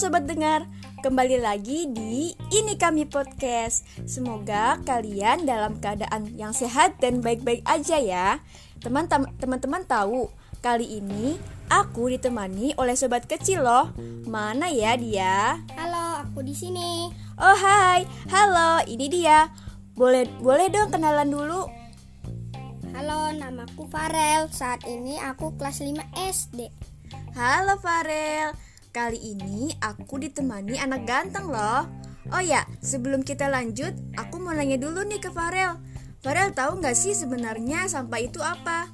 sobat dengar, kembali lagi di Ini Kami Podcast. Semoga kalian dalam keadaan yang sehat dan baik-baik aja ya. Teman-teman tahu, kali ini aku ditemani oleh sobat kecil loh. Mana ya dia? Halo, aku di sini. Oh, hai. Halo, ini dia. Boleh boleh dong kenalan dulu. Halo, namaku Farel. Saat ini aku kelas 5 SD. Halo Farel. Kali ini aku ditemani anak ganteng loh. Oh ya, sebelum kita lanjut, aku mau nanya dulu nih ke Farel. Farel tahu nggak sih sebenarnya sampah itu apa?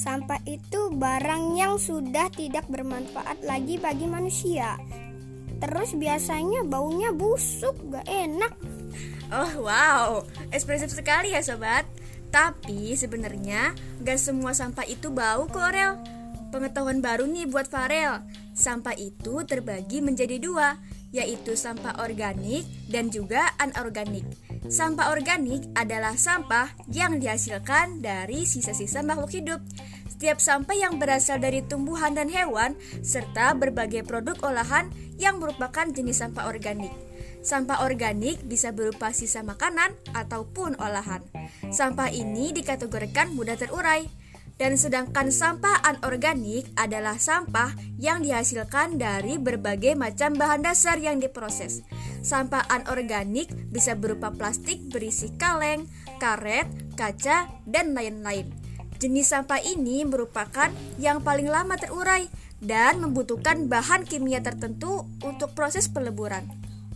Sampah itu barang yang sudah tidak bermanfaat lagi bagi manusia. Terus biasanya baunya busuk, gak enak. Oh wow, ekspresif sekali ya sobat. Tapi sebenarnya gak semua sampah itu bau kok, Rel. Pengetahuan baru nih buat Farel. Sampah itu terbagi menjadi dua, yaitu sampah organik dan juga anorganik. Sampah organik adalah sampah yang dihasilkan dari sisa-sisa makhluk hidup. Setiap sampah yang berasal dari tumbuhan dan hewan serta berbagai produk olahan yang merupakan jenis sampah organik. Sampah organik bisa berupa sisa makanan ataupun olahan. Sampah ini dikategorikan mudah terurai. Dan sedangkan sampah anorganik adalah sampah yang dihasilkan dari berbagai macam bahan dasar yang diproses. Sampah anorganik bisa berupa plastik berisi kaleng, karet, kaca, dan lain-lain. Jenis sampah ini merupakan yang paling lama terurai dan membutuhkan bahan kimia tertentu untuk proses peleburan.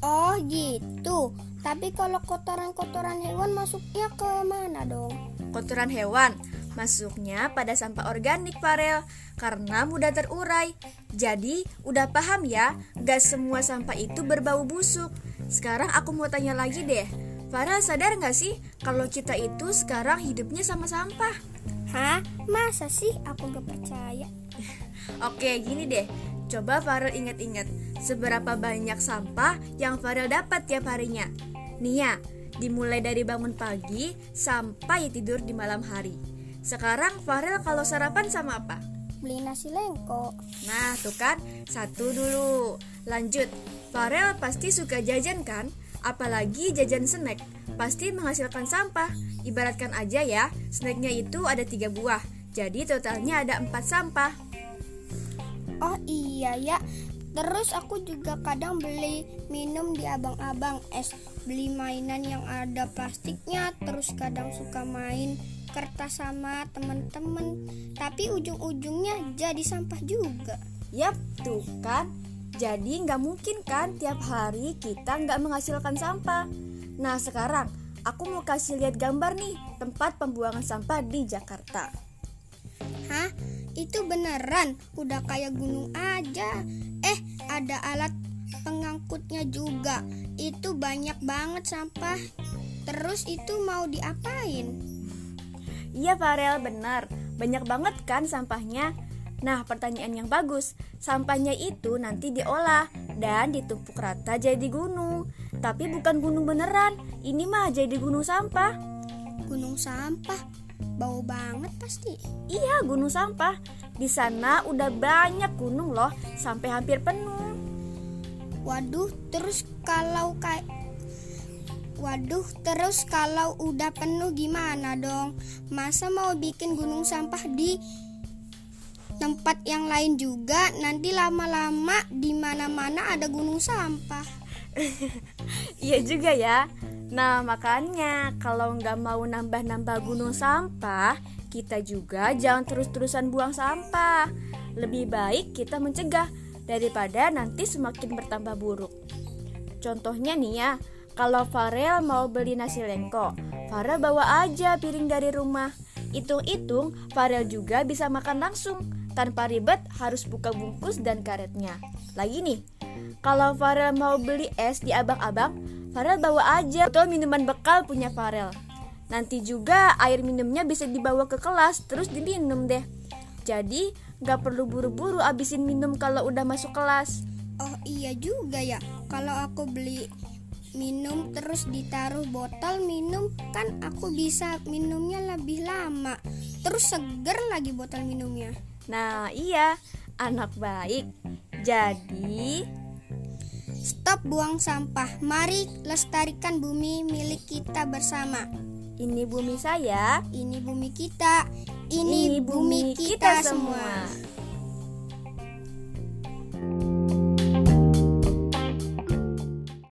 Oh gitu. Tapi kalau kotoran-kotoran hewan masuknya ke mana dong? Kotoran hewan Masuknya pada sampah organik Farel karena mudah terurai. Jadi udah paham ya, gak semua sampah itu berbau busuk. Sekarang aku mau tanya lagi deh. Farel sadar gak sih kalau kita itu sekarang hidupnya sama sampah? Hah? Masa sih aku gak percaya? Oke, gini deh. Coba Farel ingat-ingat seberapa banyak sampah yang Farel dapat tiap harinya. Nih ya, dimulai dari bangun pagi sampai tidur di malam hari. Sekarang Farel kalau sarapan sama apa? Beli nasi lengko. Nah, tuh kan, satu dulu. Lanjut, Farel pasti suka jajan kan? Apalagi jajan snack, pasti menghasilkan sampah. Ibaratkan aja ya, snacknya itu ada tiga buah, jadi totalnya ada empat sampah. Oh iya ya, Terus aku juga kadang beli minum di abang-abang es Beli mainan yang ada plastiknya Terus kadang suka main kertas sama temen-temen Tapi ujung-ujungnya jadi sampah juga Yap, tuh kan Jadi nggak mungkin kan tiap hari kita nggak menghasilkan sampah Nah sekarang aku mau kasih lihat gambar nih Tempat pembuangan sampah di Jakarta Hah? Itu beneran? Udah kayak gunung aja Eh, ada alat pengangkutnya juga. Itu banyak banget sampah. Terus itu mau diapain? Iya Farel, benar. Banyak banget kan sampahnya? Nah, pertanyaan yang bagus. Sampahnya itu nanti diolah dan ditumpuk rata jadi gunung. Tapi bukan gunung beneran. Ini mah jadi gunung sampah. Gunung sampah? Bau banget pasti. Iya, gunung sampah. Di sana udah banyak gunung loh, sampai hampir penuh. Waduh, terus kalau kayak Waduh, terus kalau udah penuh gimana dong? Masa mau bikin gunung sampah di tempat yang lain juga? Nanti lama-lama di mana-mana ada gunung sampah. iya juga ya. Nah, makanya kalau nggak mau nambah-nambah gunung sampah, kita juga jangan terus-terusan buang sampah. Lebih baik kita mencegah daripada nanti semakin bertambah buruk. Contohnya nih ya, kalau Farel mau beli nasi lengko, Farel bawa aja piring dari rumah. Hitung-hitung, Farel juga bisa makan langsung tanpa ribet harus buka bungkus dan karetnya. Lagi nih, kalau Farel mau beli es di abang-abang, Farel bawa aja botol minuman bekal punya Farel. Nanti juga air minumnya bisa dibawa ke kelas terus diminum deh. Jadi gak perlu buru-buru abisin minum kalau udah masuk kelas. Oh iya juga ya. Kalau aku beli minum terus ditaruh botol minum kan aku bisa minumnya lebih lama. Terus seger lagi botol minumnya. Nah iya, anak baik. Jadi Stop buang sampah. Mari lestarikan bumi milik kita bersama. Ini bumi saya, Ini bumi kita. Ini, bumi kita, semua.